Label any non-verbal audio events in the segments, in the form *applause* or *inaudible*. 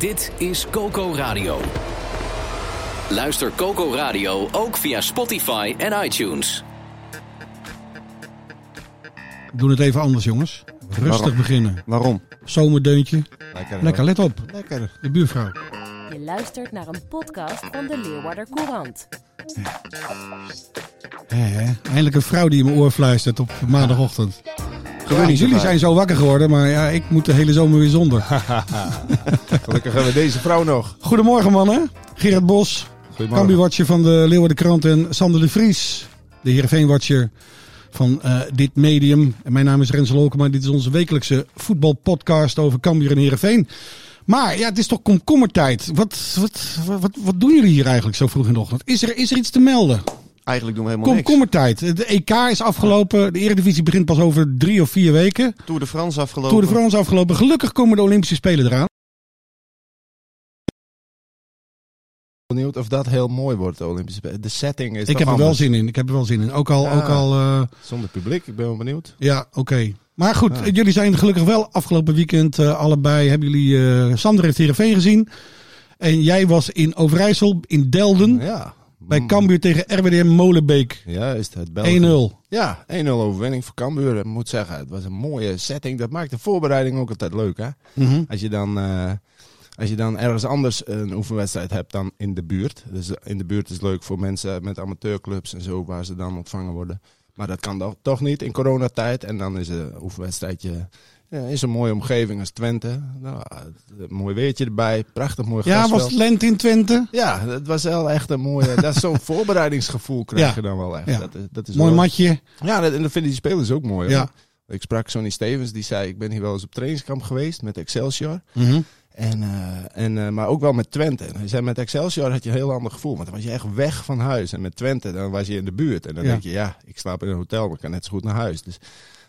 Dit is Coco Radio. Luister Coco Radio ook via Spotify en iTunes. Doe het even anders, jongens. Rustig Waarom? beginnen. Waarom? Zomerdeuntje. Lekker. Lekker, let op. Lekker. De buurvrouw. Je luistert naar een podcast van de Leeuwarder Courant. Eindelijk een vrouw die in mijn oor fluistert op maandagochtend. Ja, jullie zijn zo wakker geworden, maar ja, ik moet de hele zomer weer zonder. *laughs* Gelukkig hebben we deze vrouw nog. Goedemorgen mannen. Gerard Bos. Cambuur-watcher van de Leeuwarden Krant en Sander de Vries, de Heerenveen-watcher van eh, dit medium. En mijn naam is Rensel Olkema. Dit is onze wekelijkse voetbalpodcast over Cambuur en Heerenveen. Maar ja, het is toch komkommertijd. Wat, wat, wat, wat doen jullie hier eigenlijk zo vroeg in de ochtend? Is er, is er iets te melden? Eigenlijk doen we helemaal niks. Komkommertijd. De EK is afgelopen. De Eredivisie begint pas over drie of vier weken. Tour de France afgelopen. Tour de France afgelopen. Gelukkig komen de Olympische Spelen eraan. benieuwd of dat heel mooi wordt, de Olympische Spelen. De setting is Ik heb er wel zin in. Ik heb er wel zin in. Ook al, Ja. ook al eh, Zonder publiek, ik ben wel benieuwd. ja, oké. Maar goed, Ja. eh, jullie zijn gelukkig wel afgelopen weekend eh, allebei. Hebben jullie, eh Sander heeft Heerenveen gezien. En jij was in Overijssel, in Delden. Ja. Bij Mm. Cambuur tegen RWDM Molenbeek. 1-0. Juist, het België. Ja, 1-0 overwinning voor Cambuur. Ik moet zeggen, het was een mooie setting. Dat maakt de voorbereiding ook altijd leuk, hè? Mhm. Als je dan, eh, als je dan ergens anders een oefenwedstrijd hebt dan in de buurt. Dus in de buurt is leuk voor mensen met amateurclubs en zo, waar ze dan ontvangen worden. Maar dat kan toch, toch niet in coronatijd. En dan is een oefenwedstrijdje ja, is een mooie omgeving als Twente. Nou, een mooi weertje erbij, prachtig mooi Ja, was het lente in Twente? Ja, het was wel echt een mooie... *laughs* dat is zo'n voorbereidingsgevoel krijg Ja. je dan wel echt. Ja. Dat, is- dat is Mooi wel- matje. Ja, dat, en dat vinden die spelers ook mooi. hoor. Ja. Ik sprak Sonny Stevens, die zei... ik ben hier wel eens op trainingskamp geweest met Excelsior. Mhm. En, eh, en, eh, maar ook wel met Twente. En hij zei, met Excelsior had je een heel ander gevoel. Want dan was je echt weg van huis. En met Twente, dan was je in de buurt. En dan Ja. denk je, ja, ik slaap in een hotel, maar ik kan net zo goed naar huis. Dus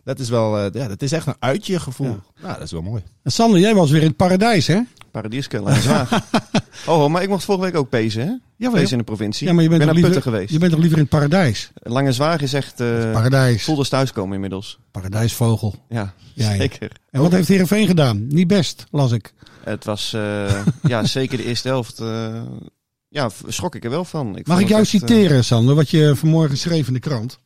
dat is wel, eh, ja, dat is echt een uitje gevoel. Ja. Nou, dat is wel mooi. En Sander, jij was weer in het paradijs, hè? Paradieske, zwaar. *laughs* oh, maar ik mocht vorige week ook pezen, hè? Ja, Pezen in de provincie. Ja, maar je bent, ik toch ben naar liever, Putten geweest. je bent toch liever in het paradijs? Lange Zwaag is echt... eh Paradijs. voelde als thuiskomen inmiddels. Paradijsvol. Ja, Ja, ja. zeker. En wat heeft Heerenveen gedaan? Niet best, las ik. Het was... eh, ja, *laughs* zeker de eerste helft... eh, ja, schrok ik er wel van. Mag vond ik jou echt, citeren, Sander, wat je vanmorgen schreef in de krant?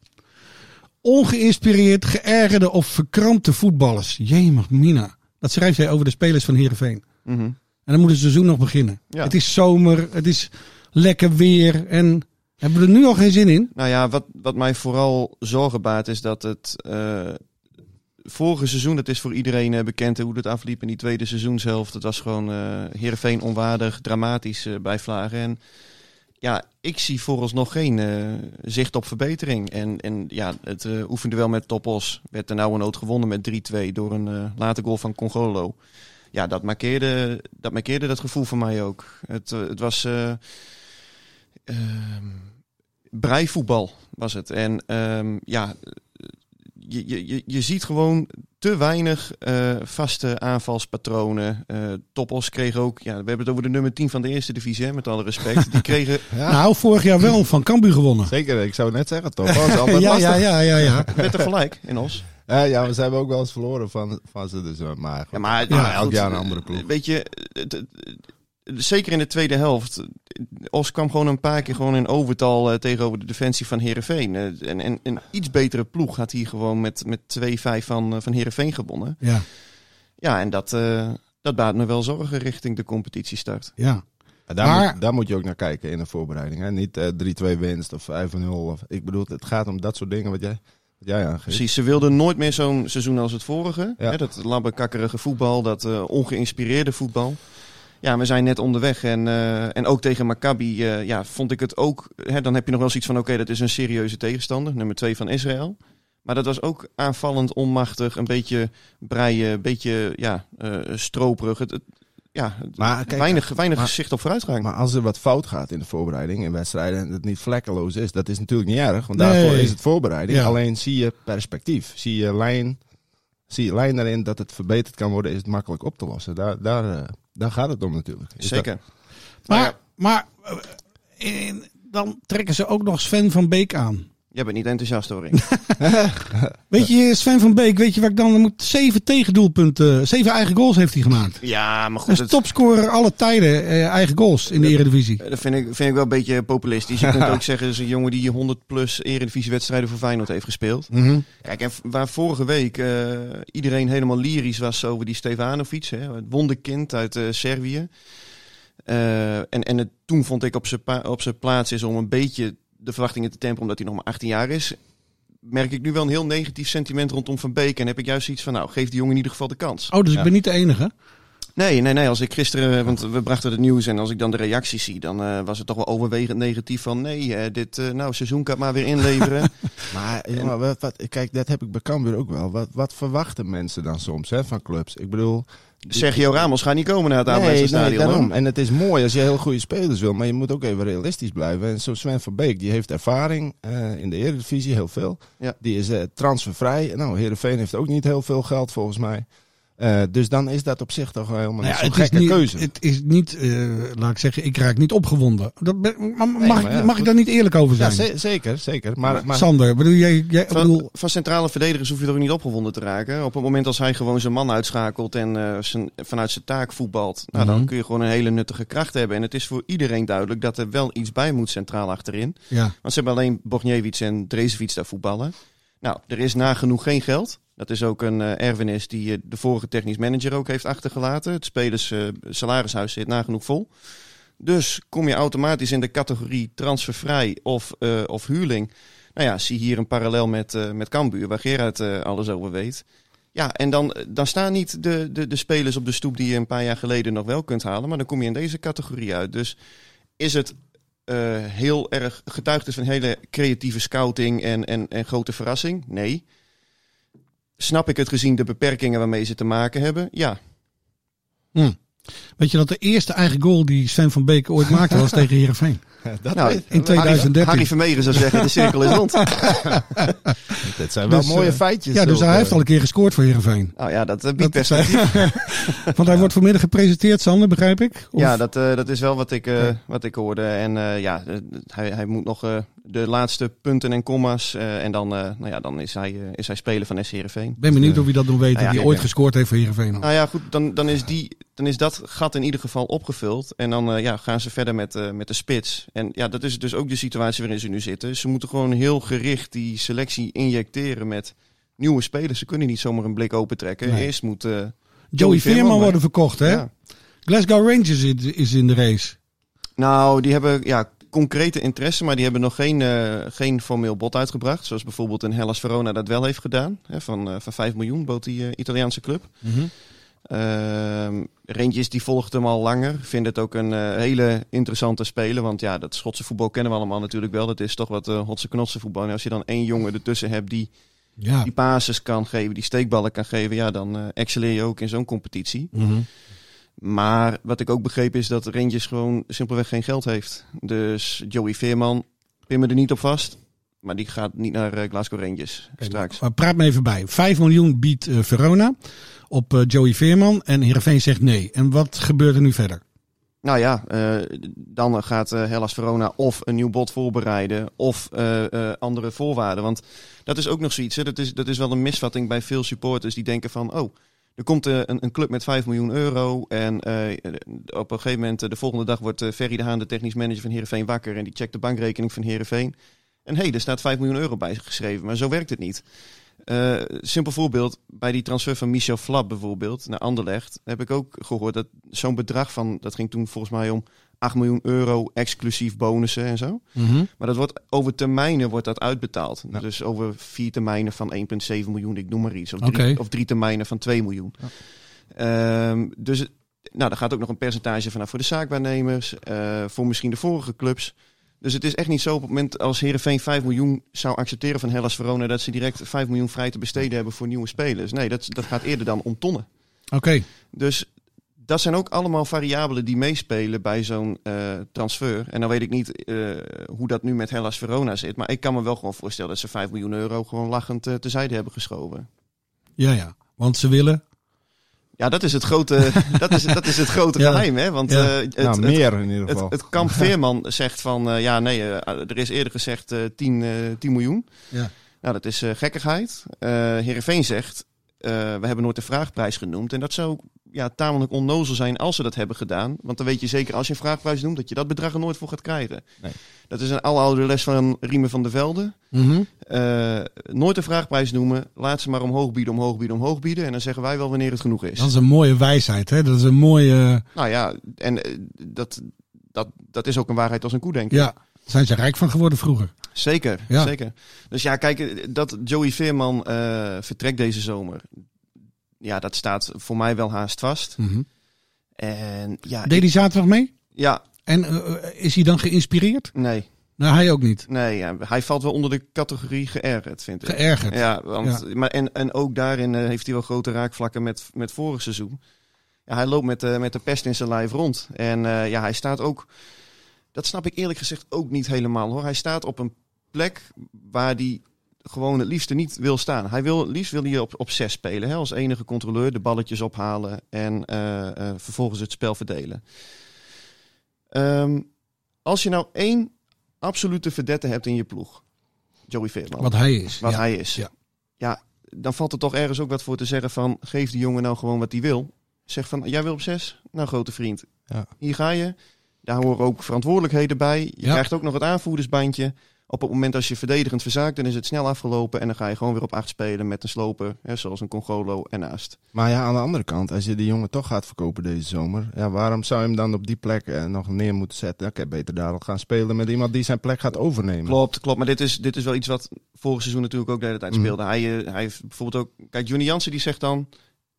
Ongeïnspireerd, geërgerde of verkrampte voetballers. Jemig, Mina. Dat schrijf jij over de spelers van Heerenveen. mhm. En dan moet het seizoen nog beginnen. Ja. Het is zomer, het is lekker weer. En hebben we er nu al geen zin in? Nou ja, wat, wat mij vooral zorgen baart is dat het eh, vorige seizoen, dat is voor iedereen eh, bekend hoe het afliep in die tweede seizoenshelft. Het was gewoon eh Heerenveen onwaardig, dramatisch eh, bij Vlagen. En ja, ik zie vooralsnog geen eh, zicht op verbetering. En, en ja, het eh oefende wel met Topos. Werd er nou een nood gewonnen met 3-2 door een eh late goal van Congolo. Ja, dat markeerde, dat markeerde dat gevoel voor mij ook. Het, het was... eh, ehm, breivoetbal was het. En ehm, ja, je, je, je- je ziet gewoon te weinig eh, vaste aanvalspatronen. Eh Topos kreeg ook, ja, we hebben het over de nummer 10 van de eerste divisie, hè, met alle respect. Die *laughs* kregen, Ja, Nou, vorig jaar wel van Cambuur gewonnen. zeker. Ik zou net zeggen, *laughs* altijd Ja, ja, ja, ja, ja. *laughs* werd er gelijk in Os. Ja, ja, maar ze hebben ook wel eens verloren van, van ze. Dus, eh, maar, goed. Ja, maar Ja, elk goed, jaar een andere ploeg. Weet je, het- het- zeker in de tweede helft. Os kwam gewoon een paar keer gewoon in overtal eh, tegenover de defensie van Herenveen. en, en een iets betere ploeg had hier gewoon met, met 2-5 van, eh, van Herenveen gewonnen. Ja, Ja, en dat, eh, dat baart me wel zorgen richting de competitiestart. ja. Maar daar, Maar- moet, daar moet je ook naar kijken in de voorbereiding. Hè? Niet eh 3-2 winst of 5-0. Of, ik bedoel, het gaat om dat soort dingen wat jij, wat jij aangeeft. Precies, ze wilden nooit meer zo'n seizoen als het vorige. Ja. Hè, dat labbekakkerige voetbal, dat eh, ongeïnspireerde voetbal. Ja, we zijn net onderweg. En, eh, en ook tegen Maccabi eh, ja, vond ik het ook... Hè, dan heb je nog wel zoiets van, oké, dat is een serieuze tegenstander. Nummer twee van Israël. Maar dat was ook aanvallend, onmachtig, een beetje breien, een beetje ja, eh, stroperig. Het, het- ja, Maar kijk, weinig, weinig maar- zicht op vooruitgang. Maar als er wat fout gaat in de voorbereiding in wedstrijden en het niet vlekkeloos is, dat is natuurlijk niet erg. Want Nee. daarvoor is het voorbereiding. Ja. Alleen zie je perspectief. Zie je lijn, zie je lijn daarin dat het verbeterd kan worden, is het makkelijk op te lossen. Daar, daar, eh, daar gaat het om natuurlijk. Is Zeker. Maar, ja, maar eh, in- dan trekken ze ook nog Sven van Beek aan. Jij bent niet enthousiast hoor. *laughs* Weet je, Sven van Beek, weet je wat ik dan moet? Zeven tegendoelpunten, zeven eigen goals heeft hij gemaakt. ja, maar Dat goed. is Het, topscorer alle tijden eh, eigen goals in de Eredivisie. dat vind ik, vind ik wel een beetje populistisch. Je kunt *laughs* ook zeggen, is een jongen die 100 plus eredivisiewedstrijden voor Feyenoord heeft gespeeld. Mhm. Kijk, en waar vorige week eh, iedereen helemaal lyrisch was over die Stevanovic, hè, het wonderkind uit eh, Servië. Eh, en en het, toen vond ik op zijn pa- op zijn plaats is om een beetje de verwachtingen te temperen, omdat hij nog maar 18 jaar is. Merk ik nu wel een heel negatief sentiment rondom Van Beek. En heb ik juist iets van, nou, geef die jongen in ieder geval de kans. Oh, dus ik ben niet de enige. Nee, nee, nee. Als ik gisteren, want we brachten het nieuws en als ik dan de reacties zie, dan eh, was het toch wel overwegend negatief van nee, eh, dit eh, nou, seizoenkaart maar weer inleveren. *laughs* Maar jongen, wat, wat, kijk, dat heb ik bij Cambuur ook wel. Wat, wat verwachten mensen dan soms hè, van clubs? Ik bedoel... Sergio Ramos gaat niet komen naar het Nee, nee, daarom. En het is mooi als je heel goede spelers wil, maar je moet ook even realistisch blijven. En zo Sven van Beek, die heeft ervaring eh, in de Eredivisie, heel veel. Ja. Die is eh, transfervrij. Nou, Heerenveen heeft ook niet heel veel geld volgens mij. Eh, dus dan is dat op zich toch wel helemaal Nou ja, is gekke niet, keuze. Het is niet, eh, laat ik zeggen, ik raak niet opgewonden. Dat mag, maar ja, mag ik daar niet eerlijk over ja, zijn? ze- zeker, zeker. Maar, maar Sander, bedoel jij, jij Van, bedoel, van centrale verdedigers hoef je er ook niet opgewonden te raken. Op het moment als hij gewoon zijn man uitschakelt en eh, zijn, vanuit zijn taak voetbalt, nou, Mhm. dan kun je gewoon een hele nuttige kracht hebben. En het is voor iedereen duidelijk dat er wel iets bij moet centraal achterin. ja. Want ze hebben alleen Bogniewicz en Drezevic daar voetballen. Nou, er is nagenoeg geen geld. Dat is ook een eh, erfenis die eh, de vorige technisch manager ook heeft achtergelaten. Het spelers eh, salarishuis zit nagenoeg vol. Dus kom je automatisch in de categorie transfervrij of, of huurling. Nou ja, zie hier een parallel met, met Cambuur, waar Gerard alles over weet. Ja, en dan, dan staan niet de, de, de spelers op de stoep die je een paar jaar geleden nog wel kunt halen. Maar dan kom je in deze categorie uit. Dus is het heel erg getuigd is van hele creatieve scouting en, en, en grote verrassing? Nee. Snap ik het gezien de beperkingen waarmee ze te maken hebben? Ja. Weet je dat de eerste eigen goal die Sven van Beek ooit maakte was *laughs* tegen Heerenveen? *laughs* dat, Nou, in 2013. Harry, Harry Vermegen zou zeggen, de cirkel is rond. *laughs* dat zijn wel Dus, mooie eh, feitjes. Ja, dus hij heeft al een keer gescoord voor Heerenveen. Nou ja, dat eh, biedt perspectief. Want hij wordt vanmiddag gepresenteerd, Sander, begrijp ik? Of- Ja, dat, eh, dat is wel wat ik, eh, wat ik hoorde. En eh, ja, hij, hij moet nog eh, de laatste punten en commas. eh, en dan, eh, nou ja, dan is, hij, eh, is hij speler van SC Heerenveen. Ben benieuwd of hij dat nog weet, Nou ja, hij ik ooit ben- gescoord heeft voor Heerenveen. Nou ja, goed, dan, dan, is die, dan is dat gat in ieder geval opgevuld. En dan ja, gaan ze verder met, met de spits. En ja, dat is dus ook de situatie waarin ze nu zitten. Ze moeten gewoon heel gericht die selectie injecteren met nieuwe spelers. Ze kunnen niet zomaar een blik opentrekken. Nee. Eerst moet... eh, Joey Veerman, worden verkocht, hè? ja. Glasgow Rangers is, is in de race. Nou, die hebben ja, concrete interesse, maar die hebben nog geen, eh, geen formeel bod uitgebracht. Zoals bijvoorbeeld een Hellas Verona dat wel heeft gedaan. Hè, van, eh, van 5 miljoen bood die eh, Italiaanse club. Ehm Rangers die volgt hem al langer. Vindt het ook een hele interessante speler. Want ja, dat Schotse voetbal kennen we allemaal natuurlijk wel. Dat is toch wat hotse knotse voetbal. En als je dan één jongen ertussen hebt die Ja. die passes kan geven, die steekballen kan geven. Ja, dan excelleer je ook in zo'n competitie. Mhm. Maar wat ik ook begreep is dat Rangers gewoon simpelweg geen geld heeft. Dus Joey Veerman, pin me er niet op vast. Maar die gaat niet naar eh, Glasgow Rangers straks. Maar praat me even bij. 5 miljoen biedt eh, Verona op eh, Joey Veerman en Heerenveen zegt nee. En wat gebeurt er nu verder? Nou ja, dan gaat Hellas Verona of een nieuw bod voorbereiden of andere voorwaarden. Want dat is ook nog zoiets. Hè. Dat, is, dat is wel een misvatting bij veel supporters die denken van... oh, er komt eh, een, een club met 5 miljoen euro en eh, op een gegeven moment... eh, de volgende dag wordt Ferry de Haan, de technisch manager van Heerenveen, wakker... en die checkt de bankrekening van Heerenveen. En hé, hey, er staat 5 miljoen euro bij geschreven, maar zo werkt het niet. Eh, simpel voorbeeld, bij die transfer van Michel Flap bijvoorbeeld naar Anderlecht... heb ik ook gehoord dat zo'n bedrag van... dat ging toen volgens mij om 8 miljoen euro exclusief bonussen en zo. Maar dat wordt over termijnen wordt dat uitbetaald. Ja. Dus over vier termijnen van 1,7 miljoen, ik noem maar iets. Of drie, of drie termijnen van 2 miljoen. Ehm, dus nou, daar gaat ook nog een percentage vanaf voor de zaakwaarnemers, eh, voor misschien de vorige clubs. Dus het is echt niet zo op het moment als Herenveen 5 miljoen zou accepteren van Hellas Verona, dat ze direct 5 miljoen vrij te besteden hebben voor nieuwe spelers. Nee, dat, dat gaat eerder dan om tonnen. Oké. Dus dat zijn ook allemaal variabelen die meespelen bij zo'n eh, transfer. En dan weet ik niet eh, hoe dat nu met Hellas Verona zit. Maar ik kan me wel gewoon voorstellen dat ze 5 miljoen euro gewoon lachend uh, tezijde hebben geschoven. Ja, ja. Want ze willen. Ja, dat is het grote, *laughs* dat is, dat is het grote *laughs* Ja. geheim. Hè? Want Ja. eh, het, nou, het- meer in ieder geval. het, het kamp *laughs* Veerman zegt van, eh, ja nee, eh, er is eerder gezegd eh 10, eh 10 miljoen. Ja. Nou, dat is gekkigheid. Heerenveen zegt, we hebben nooit de vraagprijs genoemd. En dat zou ja, tamelijk onnozel zijn als ze dat hebben gedaan. Want dan weet je zeker als je een vraagprijs noemt, dat je dat bedrag er nooit voor gaat krijgen. Nee. Dat is een aloude les van Riemen van der Velde. Mhm. Eh, nooit de vraagprijs noemen. Laat ze maar omhoog bieden, omhoog bieden, omhoog bieden. En dan zeggen wij wel wanneer het genoeg is. Dat is een mooie wijsheid, hè? Dat is een mooie. Nou ja, en eh, dat, dat, dat is ook een waarheid als een koe, denk ik. Ja, zijn ze rijk van geworden vroeger. Zeker, Ja. zeker. Dus ja, kijk, eh, dat Joey Veerman vertrekt deze zomer. Ja, dat staat voor mij wel haast vast. Mhm. En ja, Deed hij zaterdag mee? ja, En eh, is hij dan geïnspireerd? nee. Nou, hij ook niet. Nee, ja, hij valt wel onder de categorie geërgerd, vind ik. Geërgerd. Ja, want, Maar en, en ook daarin eh, heeft hij wel grote raakvlakken met, met vorig seizoen. Ja, hij loopt met, eh, met de pest in zijn lijf rond. En eh, ja, hij staat ook... Dat snap ik eerlijk gezegd ook niet helemaal hoor. Hij staat op een plek waar hij gewoon het liefste niet wil staan. Hij wil, het liefst wil hij op, op zes spelen. Hè, als enige controleur de balletjes ophalen en eh, eh, vervolgens het spel verdelen. Ehm, als je nou één absolute verdette hebt in je ploeg. Joey Veerman Wat hij is. wat ja. hij is. Ja. Ja. dan valt er toch ergens ook wat voor te zeggen van... geef die jongen nou gewoon wat hij wil. Zeg van, jij wil op zes? Nou, grote vriend. Ja. Hier ga je. Daar horen ook verantwoordelijkheden bij. Je Ja. krijgt ook nog het aanvoerdersbandje. Op het moment als je verdedigend verzaakt, dan is het snel afgelopen. En dan ga je gewoon weer op acht spelen met een sloper. Hè, zoals een Congolo ernaast. Maar ja, aan de andere kant, als je die jongen toch gaat verkopen deze zomer, ja, waarom zou je hem dan op die plek eh, nog neer moeten zetten? Oké, beter daar al gaan spelen met iemand die zijn plek gaat overnemen. Klopt, klopt. Maar dit is, dit is wel iets wat vorig seizoen natuurlijk ook de hele tijd Mhm. speelde. Hij, eh, hij heeft bijvoorbeeld ook... Kijk, Johnny Jansen die zegt dan...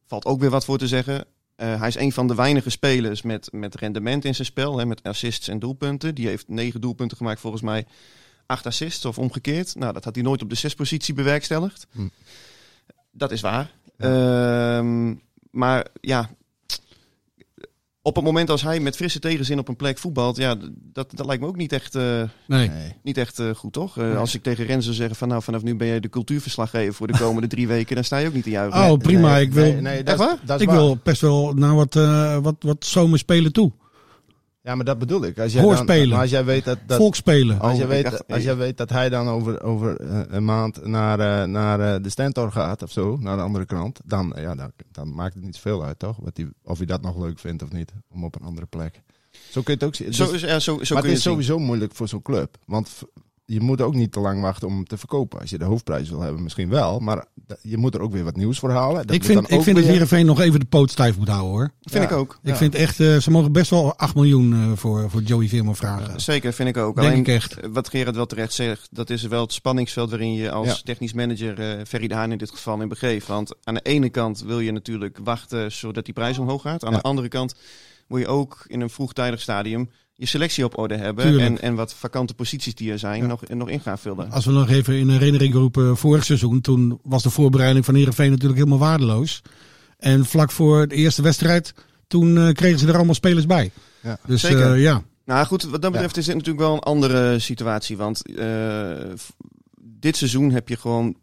Valt ook weer wat voor te zeggen. Eh, hij is een van de weinige spelers met, met rendement in zijn spel. Hè, met assists en doelpunten. Die heeft negen doelpunten gemaakt volgens mij. Acht assists of omgekeerd. Nou, dat had hij nooit op de zespositie bewerkstelligd. Hm. Dat is waar. Ehm, maar ja... Op het moment als hij met frisse tegenzin op een plek voetbalt... Ja, dat, dat lijkt me ook niet echt... eh, Nee. Niet echt eh, goed, toch? Eh, Als ik tegen Rens zou zeggen van nou, vanaf nu ben jij de cultuurverslaggever voor de *laughs* komende drie weken, dan sta je ook niet te juichen. Oh, prima. Nee, ik wil, nee, nee, dat, dat is ik waar. wil best wel naar wat, eh wat, wat zomerspelen toe. Ja, maar dat bedoel ik. Als jij Hoorspelen. Dan, maar als jij weet dat, dat Volksspelen. Als, je Oh, weet, dacht- als jij weet dat hij dan over, over eh, een maand naar, eh, naar eh, de Stentor gaat of zo, naar de andere kant, dan, ja, dan, dan maakt het niet zoveel uit, toch? Wat die, of hij dat nog leuk vindt of niet, om op een andere plek. Zo kun je het ook zien. Zo, Dus- ja, zo, zo maar kun het je is zien. sowieso moeilijk voor zo'n club. Want je moet ook niet te lang wachten om hem te verkopen. Als je de hoofdprijs wil hebben, misschien wel. Maar je moet er ook weer wat nieuws voor halen. Dat ik moet vind, dan ik ook vind dat weer- Heerenveen nog even de poot stijf moet houden hoor. Vind Ja. ik ook. Ik Ja. vind echt, eh, ze mogen best wel 8 miljoen eh, voor, voor Joey Veerman vragen. Zeker, vind ik ook. Denk Alleen, ik echt. eh, wat Gerard wel terecht zegt, dat is wel het spanningsveld waarin je als Ja. technisch manager eh Ferry de Haan in dit geval in begeeft. Want aan de ene kant wil je natuurlijk wachten zodat die prijs omhoog gaat. Aan Ja. de andere kant wil je ook in een vroegtijdig stadium je selectie op orde hebben. Tuurlijk. En, en wat vakante posities die er zijn, Ja. nog, nog in gaan vullen. Als we nog even in herinnering roepen, vorig seizoen, toen was de voorbereiding van Heerenveen natuurlijk helemaal waardeloos. En vlak voor de eerste wedstrijd, toen eh, kregen ze er allemaal spelers bij. Ja. Dus Zeker. eh, ja, Nou goed, wat dat betreft is dit natuurlijk wel een andere situatie. Want eh, dit seizoen heb je gewoon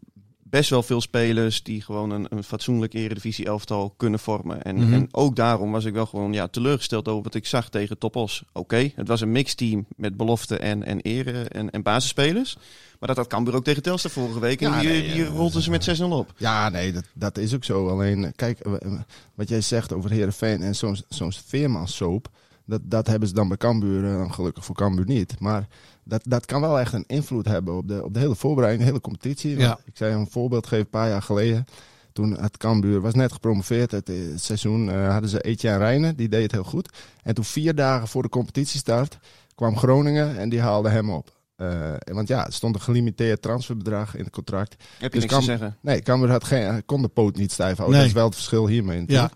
best wel veel spelers die gewoon een, een fatsoenlijk eredivisie elftal kunnen vormen. En, Mhm. en ook daarom was ik wel gewoon ja, teleurgesteld over wat ik zag tegen Topos. Oké, het was een mixteam met belofte en, en ere en, en basisspelers. Maar dat had Cambuur ook tegen Telstar vorige week. En Ja, die, nee, die eh, rolden ze met 6-0 op. Ja, nee, dat, dat is ook zo. Alleen, eh, kijk, eh, eh, wat jij zegt over Heerenveen en zo'n zo'n Veerman-soap, dat, dat hebben ze dan bij Cambuur, eh, gelukkig voor Cambuur niet. Maar dat, dat kan wel echt een invloed hebben op de, op de hele voorbereiding, de hele competitie. Ja. Ik zei een voorbeeld geven, een paar jaar geleden. Toen het Cambuur was net gepromoveerd, het, eh, het seizoen eh, hadden ze Etienne Rijnen, die deed het heel goed. En toen vier dagen voor de competitiestart kwam Groningen en die haalde hem op. Eh, want ja, er stond een gelimiteerd transferbedrag in het contract. Heb je Dus niks kan- te zeggen. Nee, Cambuur had geen, kon de poot niet stijf houden. Nee. Dat is wel het verschil hiermee natuurlijk.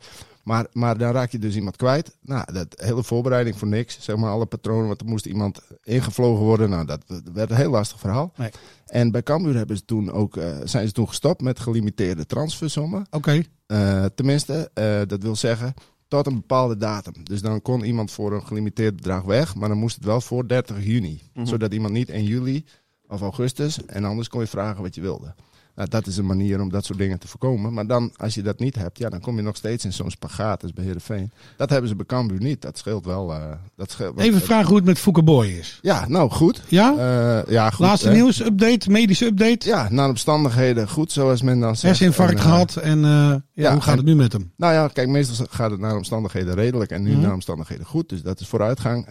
Maar, maar dan raak je dus iemand kwijt. Nou, dat hele voorbereiding voor niks. Zeg maar alle patronen, want er moest iemand ingevlogen worden. Nou, dat werd een heel lastig verhaal. Nee. En bij Cambuur hebben ze toen ook, eh, zijn ze toen gestopt met gelimiteerde transfersommen. oké. Eh, tenminste, eh, dat wil zeggen, tot een bepaalde datum. Dus dan kon iemand voor een gelimiteerd bedrag weg, maar dan moest het wel voor 30 juni. Mhm. Zodat iemand niet in juli of augustus en anders kon je vragen wat je wilde. Nou, dat is een manier om dat soort dingen te voorkomen. Maar dan, als je dat niet hebt, ja, dan kom je nog steeds in zo'n spagaat als bij Heerenveen. Dat hebben ze bij Cambuur niet. Dat scheelt wel. eh, dat scheelt, Even vragen hoe het met Fouke Boy is. Ja, nou goed. Ja? Eh, ja, goed. Laatste hè. nieuws, update, medische update. Ja, naar de omstandigheden goed, zoals men dan zegt. Herseninfarct En, eh, gehad en ja, ja, hoe gaat en- het nu met hem? Nou ja, kijk, meestal gaat het naar omstandigheden redelijk en nu Mhm. naar omstandigheden goed. Dus dat is vooruitgang.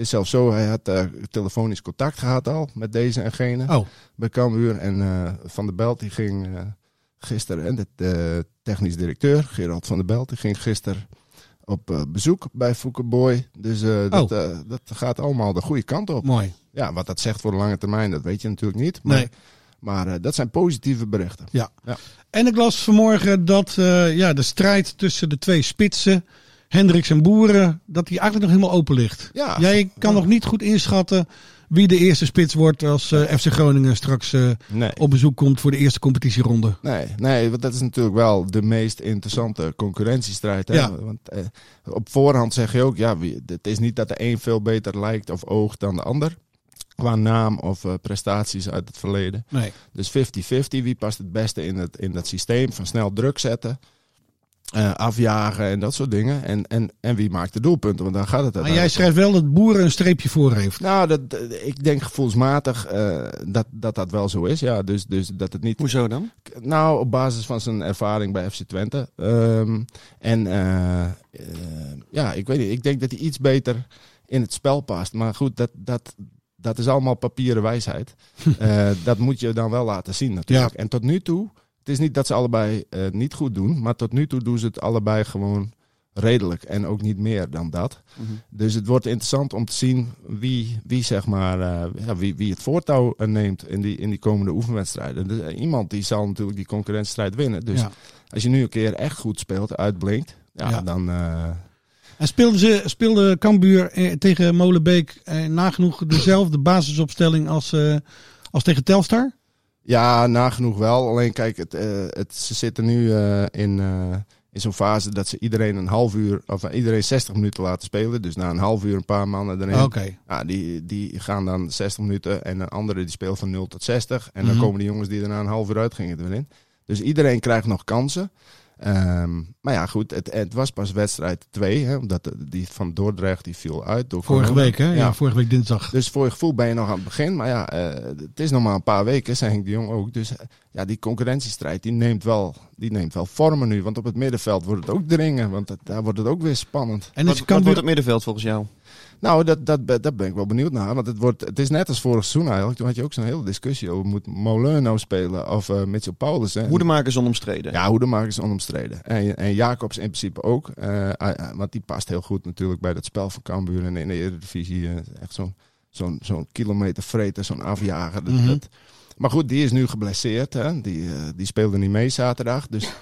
Is zelfs zo, hij had eh, telefonisch contact gehad al met deze en gene Oh, bij Cambuur. En eh, Van der Belt die ging eh, gisteren, en de, technisch directeur Gerald van der Belt, die ging gisteren op bezoek bij Fouke Boy. Dus dat, eh, dat gaat allemaal de goede kant op. mooi. Ja, wat dat zegt voor de lange termijn, dat weet je natuurlijk niet. Maar, Nee. maar dat zijn positieve berichten. En ik las vanmorgen dat ja, de strijd tussen de twee spitsen, Hendricks en Boeren, dat die eigenlijk nog helemaal open ligt. Ja, Jij kan ja. nog niet goed inschatten wie de eerste spits wordt als eh, FC Groningen straks eh, Nee. op bezoek komt voor de eerste competitieronde. Nee, nee, want dat is natuurlijk wel de meest interessante concurrentiestrijd. Hè? Ja. Want eh, op voorhand zeg je ook, ja, wie, het is niet dat de een veel beter lijkt of oogt dan de ander. Qua naam of prestaties uit het verleden. Nee. Dus 50-50, wie past het beste in het, in dat systeem van snel druk zetten, eh, afjagen en dat soort dingen. En, en, en wie maakt de doelpunten, want daar gaat het Maar jij schrijft wel dat Boeren een streepje voor heeft. nou, dat, dat- ik denk gevoelsmatig eh, dat, dat dat wel zo is. Ja, dus, dus dat het niet. Hoezo dan? Nou, op basis van zijn ervaring bij FC Twente. Ehm, en eh, eh, ja, ik weet niet. Ik denk dat hij iets beter in het spel past. Maar goed, dat, dat, dat is allemaal papieren wijsheid. *laughs* Eh, dat moet je dan wel laten zien natuurlijk. En tot nu toe, het is niet dat ze allebei eh, niet goed doen. Maar tot nu toe doen ze het allebei gewoon redelijk. En ook niet meer dan dat. Mhm. Dus het wordt interessant om te zien wie, wie, zeg maar, eh, ja, wie, wie het voortouw eh, neemt in die, in die komende oefenwedstrijden. Dus, iemand die zal natuurlijk die concurrentiestrijd winnen. Dus Ja. als je nu een keer echt goed speelt, uitblinkt, ja, Ja. dan... eh, En speelde, ze, speelde Cambuur eh, tegen Molenbeek eh, nagenoeg dezelfde basisopstelling als, eh, als tegen Telstar? Ja, nagenoeg wel. Alleen kijk, het, eh, het, ze zitten nu eh, in, eh, in zo'n fase dat ze iedereen een half uur, of iedereen 60 minuten laten spelen. Dus na een half uur een paar mannen erin. Ja, die, die gaan dan 60 minuten en een andere die speelt van 0 tot 60. En dan Mhm. komen de jongens die er na een half uur uitgingen erin. Dus iedereen krijgt nog kansen. Ehm, maar ja, goed, het, het was pas wedstrijd 2. Hè, omdat de- die van Dordrecht die viel uit. Door Vorige week, hè? Ja. vorige week dinsdag. Dus voor je gevoel ben je nog aan het begin. Maar ja, eh, het is nog maar een paar weken, zei Henk de Jong ook. Dus ja, die concurrentiestrijd die neemt, wel, die neemt wel vormen nu. Want op het middenveld wordt het ook dringen. Want daar wordt het ook weer spannend. En Wat, is wat Cambuur... wordt het middenveld volgens jou? Nou, dat, dat, ben- dat ben ik wel benieuwd naar. Want het, wordt, het is net als vorig seizoen eigenlijk. Toen had je ook zo'n hele discussie over moet Molen nou spelen of eh Mitchell Paulus. Hè? Hoedemakers onomstreden. Ja, Hoedemakers is onomstreden. En, en Jacobs in principe ook. Eh, ah, ah, want die past heel goed natuurlijk bij dat spel van Cambuur. En in de Eredivisie eh, echt zo'n zo'n zo'n kilometer vreten, zo'n afjager. Dat, dat- Maar goed, die is nu geblesseerd. Hè? Die, eh, die speelde niet mee zaterdag. Dus,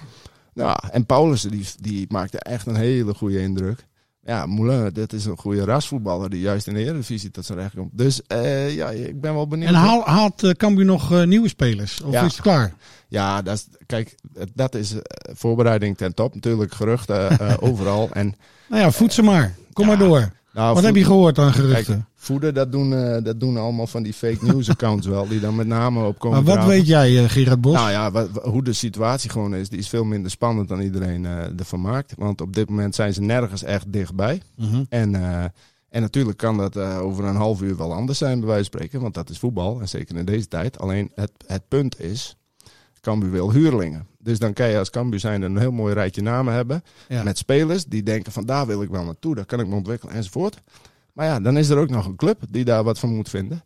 ja, *laughs* en Paulus die, die maakte echt een hele goede indruk. Ja, Moulin, dat is een goede rasvoetballer die juist in de Eredivisie tot zijn recht komt. Dus eh, ja, ik ben wel benieuwd. En haal, haalt eh, Cambuur nog nieuwe spelers? Of Ja. is het klaar? Ja, dat is, kijk, dat is voorbereiding ten top. Natuurlijk geruchten *laughs* overal. En, Nou ja, voed ze maar. Kom Ja. maar door. Nou, Wat heb je gehoord aan geruchten? Kijk, voeden, dat doen, eh, dat doen allemaal van die fake news *laughs* accounts wel. Die dan met name opkomen. maar wat draven. weet jij, eh, Gerard Bos? Nou ja, wat- hoe de situatie gewoon is, die is veel minder spannend dan iedereen eh ervan maakt. Want op dit moment zijn ze nergens echt dichtbij. Mhm. En, en natuurlijk kan dat over een half uur wel anders zijn, bij wijze van spreken. Want dat is voetbal, en zeker in deze tijd. Alleen het, het punt is, Cambuur wil huurlingen. Dus dan kan je als Cambuur zijn een heel mooi rijtje namen hebben. Ja. Met spelers die denken van daar wil ik wel naartoe, daar kan ik me ontwikkelen enzovoort. Maar ja, dan is er ook nog een club die daar wat van moet vinden.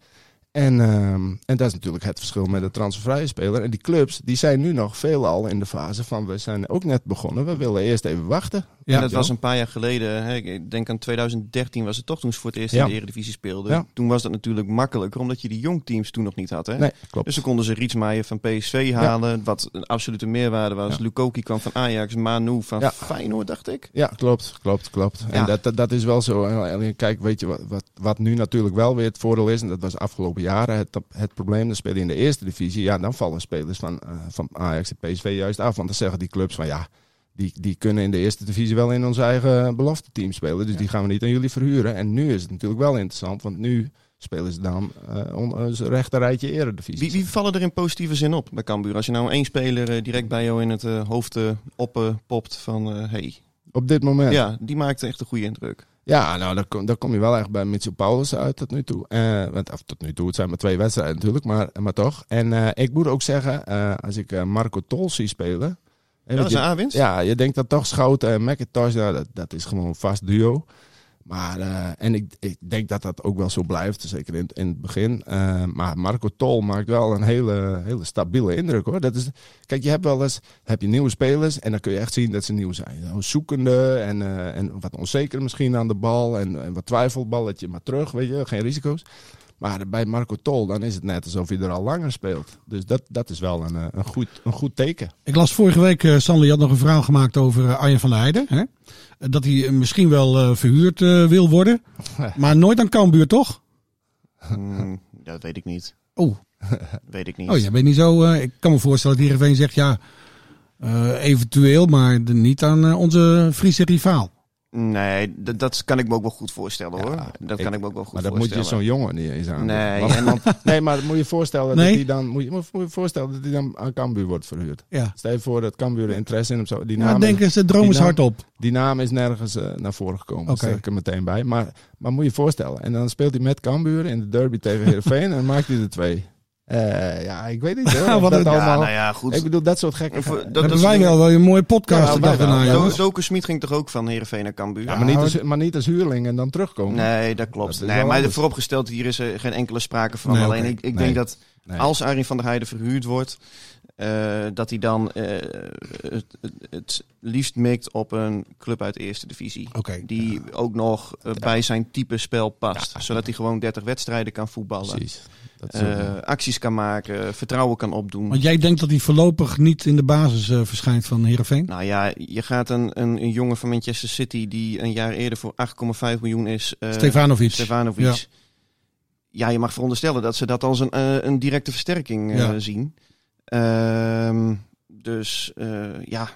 En, ehm, en dat is natuurlijk het verschil met de transfervrije speler. En die clubs die zijn nu nog veelal in de fase van we zijn ook net begonnen. We willen eerst even wachten. Ja. en dat was een paar jaar geleden. Hè, ik denk aan 2013 was het toch toen ze voor het eerst Ja. in de Eredivisie speelden. Ja. Toen was dat natuurlijk makkelijker, omdat je die jongteams toen nog niet had. Hè? Nee, klopt. Dus dan konden ze Rietsmaier van PSV halen, wat een absolute meerwaarde was. Ja. Lukoki kwam van Ajax, Manu van Ja. Feyenoord, dacht ik. Ja, klopt, klopt, klopt. En dat, dat, dat is wel zo. En kijk, weet je wat, wat, wat nu natuurlijk wel weer het voordeel is, en dat was afgelopen jaren het, het probleem, dan speel je in de eerste divisie, ja, dan vallen spelers van, eh, van Ajax en PSV juist af, want dan zeggen die clubs van ja, die, die kunnen in de eerste divisie wel in ons eigen belofte team spelen. Dus die gaan we niet aan jullie verhuren. En nu is het natuurlijk wel interessant, want nu spelen ze dan uh, ons rechter rijtje eredivisie. Wie, wie vallen er in positieve zin op bij Cambuur? Als je nou één speler uh, direct bij jou in het uh, hoofd oppopt van hey. Op dit moment? Ja, die maakt echt een goede indruk. Ja, nou, daar kom, daar kom je wel echt bij Mitchell Paulus uit tot nu toe. Uh, want, of, tot nu toe, het zijn maar twee wedstrijden natuurlijk, maar, maar toch. En uh, ik moet ook zeggen, uh, als ik Marco Tol zie spelen... Ja, dat is een aanwinst. Ja, je denkt dat toch Schouten en McIntosh, nou, dat, dat is gewoon een vast duo. Maar, uh, en ik, ik denk dat dat ook wel zo blijft, zeker in, in het begin. Uh, maar Marco Tol maakt wel een hele, hele stabiele indruk hoor. Dat is, kijk, je hebt wel eens heb je nieuwe spelers en dan kun je echt zien dat ze nieuw zijn. Zoekende en, uh, en wat onzeker misschien aan de bal en, en wat twijfelballetje maar terug, weet je, geen risico's. Maar bij Marco Tol, dan is het net alsof hij er al langer speelt. Dus dat, dat is wel een, een, goed, een goed teken. Ik las vorige week, uh, Sander, je had nog een verhaal gemaakt over uh, Arjen van der Heijden. Hè? Dat hij misschien wel uh, verhuurd wil worden. *laughs* maar nooit aan Cambuur, toch? Mm, dat weet ik niet. Oh. *laughs* weet ik niet. Oh, jij bent niet zo... ik kan me voorstellen dat iedereen zegt, ja, eventueel, maar niet aan onze Friese rivaal. Nee, dat, dat kan ik me ook wel goed voorstellen hoor. Ja, dat kan ik me ook wel goed maar dat voorstellen. moet je zo'n jongen niet eens aan. Nee, want, en dan... *laughs* nee, maar moet je voorstellen nee? dat hij dan moet je, moet je voorstellen dat hij dan aan Cambuur wordt verhuurd. Ja. Stel je voor dat Cambuur er interesse in hem zo. Die ja, naam denken ze droom eens hard op. Die naam is nergens uh, naar voren gekomen. Oké. Okay. ik er meteen bij. Maar, maar moet je voorstellen. En dan speelt hij met Cambuur in de derby tegen Heerenveen en maakt hij er twee. Uh, ja, ik weet niet hoor. *laughs* Wat dat allemaal... Ja, nou ja, goed. Ik bedoel, dat soort gekke... Ja, dat- Dat wij wel, wel een mooie podcast Ja, daarna, Smit ging toch ook van Heerenveen naar Cambuur? maar, niet als, maar niet als huurling en dan terugkomen. Nee, dat klopt. Dat nee, maar anders. vooropgesteld, hier is er geen enkele sprake van. Nee, Alleen ik, ik Nee. denk dat Nee. als Arjen van der Heijden verhuurd wordt, eh, dat hij dan eh, het, het, het liefst mikt op een club uit de eerste divisie. Die ook nog eh, bij zijn type spel past. Zodat hij gewoon 30 wedstrijden kan voetballen. Precies. Dat ook- eh, acties kan maken, vertrouwen kan opdoen. Want jij denkt dat hij voorlopig niet in de basis eh, verschijnt van Heerenveen? Nou ja, je gaat een, een, een jongen van Manchester City die een jaar eerder voor 8,5 miljoen is. eh, Stefanovic. Stefanovic. Ja. Ja. je mag veronderstellen dat ze dat als een, eh, een directe versterking eh, Ja. zien. Ehm, dus eh, ja,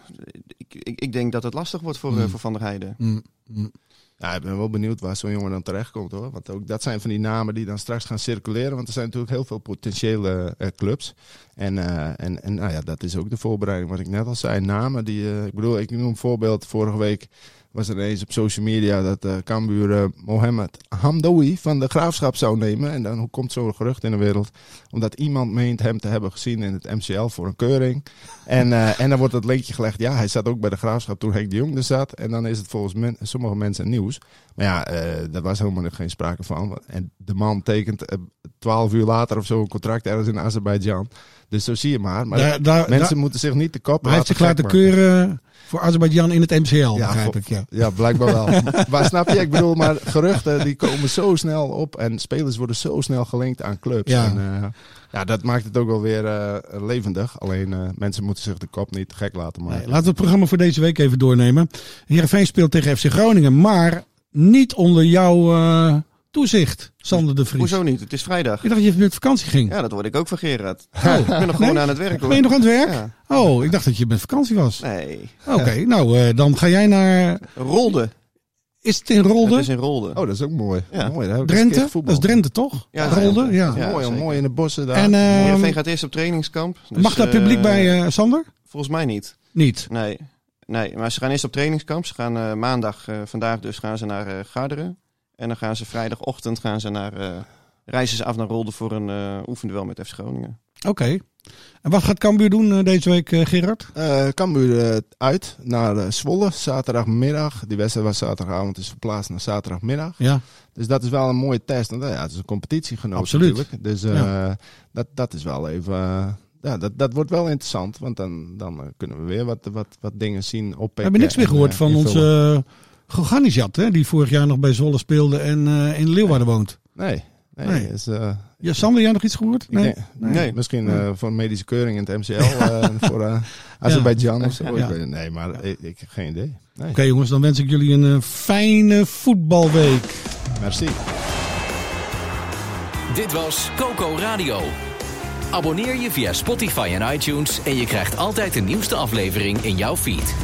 ik, ik, ik denk dat het lastig wordt voor, eh, Hmm. voor Van der Heijden. Mm, mm. Ja, ik ben wel benieuwd waar zo'n jongen dan terechtkomt hoor. Want ook dat zijn van die namen die dan straks gaan circuleren. Want er zijn natuurlijk heel veel potentiële eh, clubs. En, eh, en, en nou ja, dat is ook de voorbereiding wat ik net al zei. Namen die, eh, ik bedoel, ik noem een voorbeeld. Vorige week was er ineens op social media dat eh Cambuur eh, Mohammed Hamdoui van de Graafschap zou nemen. En dan hoe komt zo'n gerucht in de wereld? Omdat iemand meent hem te hebben gezien in het MCL voor een keuring. En, eh, en dan wordt het linkje gelegd. Ja, hij zat ook bij de Graafschap toen Henk de Jong er zat. En dan is het volgens sommige mensen nieuws. Maar ja, daar was helemaal geen sprake van. En de man tekent twaalf uur later of zo een contract ergens in Azerbeidzjan. Dus zo zie je maar. Maar Daar- daar- mensen daar- moeten zich niet te kop hij heeft zich laten keuren voor Azerbeidzjan in het MCL, begrijp voor- ik. Ja. Ja, blijkbaar wel. *laughs* maar snap je, ik bedoel, maar geruchten die komen zo snel op en spelers worden zo snel gelinkt aan clubs. Ja. En, eh, ja, dat maakt het ook wel weer eh, levendig. Alleen eh, mensen moeten zich de kop niet gek laten maken. Nee, laten we het programma voor deze week even doornemen. Heerenveen speelt tegen FC Groningen, maar niet onder jouw toezicht, Sander de Vries. Hoezo niet? Het is vrijdag. Ik dacht dat je met vakantie ging. Ja, dat word ik ook van Gerard. *laughs* ik ben nog gewoon Nee? aan het werk hoor. Ben je nog aan het werk? Ja. Oh, ik dacht dat je met vakantie was. Nee. Oké, nou eh, dan ga jij naar... Rolde. Is het in Rolde? Het is in Rolde. Oh, dat is ook mooi. Ja. mooi daar Drenthe? Dat is Drenthe toch? Ja, Rolde, ja. Ja. mooi, mooi in de bossen daar. En eh, Heerenveen gaat eerst op trainingskamp. Dus, mag daar eh, publiek bij, eh, Sander? Volgens mij niet. Niet. Nee. nee, maar ze gaan eerst op trainingskamp. Ze gaan eh, maandag, eh, vandaag dus, gaan ze naar eh, Garderen. En dan gaan ze vrijdagochtend gaan ze naar, eh, reizen ze af naar Rolde voor een eh oefenduel met FC Groningen. Oké. En wat gaat Cambuur doen eh, deze week, Gerard? Eh Cambuur eh, uit naar eh, Zwolle, zaterdagmiddag. Die wedstrijd was zaterdagavond, is verplaatst naar zaterdagmiddag. Ja. Dus dat is wel een mooie test. Want, ja, het is een competitiegenoot Absoluut. natuurlijk. Dus eh, Ja. dat, dat is wel even... ja, dat, dat wordt wel interessant. Want dan, dan kunnen we weer wat, wat, wat dingen zien oppikken. We hebben niks meer en, gehoord eh, van invullen. onze Goganizat, hè, die vorig jaar nog bij Zwolle speelde en eh, in Leeuwarden woont. Nee. Nee, Nee. Is, eh, Ja, Sander, jij nog iets gehoord? Nee. denk- Nee. Nee. Misschien eh, voor een medische keuring in het MCL. *laughs* eh, voor eh Azerbeidzjan of zo. Ja. Ik weet het- nee, maar ik, ik heb geen idee. Nee. Oké jongens, dan wens ik jullie een fijne voetbalweek. Merci. Dit was Coco Radio. Abonneer je via Spotify en iTunes en je krijgt altijd de nieuwste aflevering in jouw feed.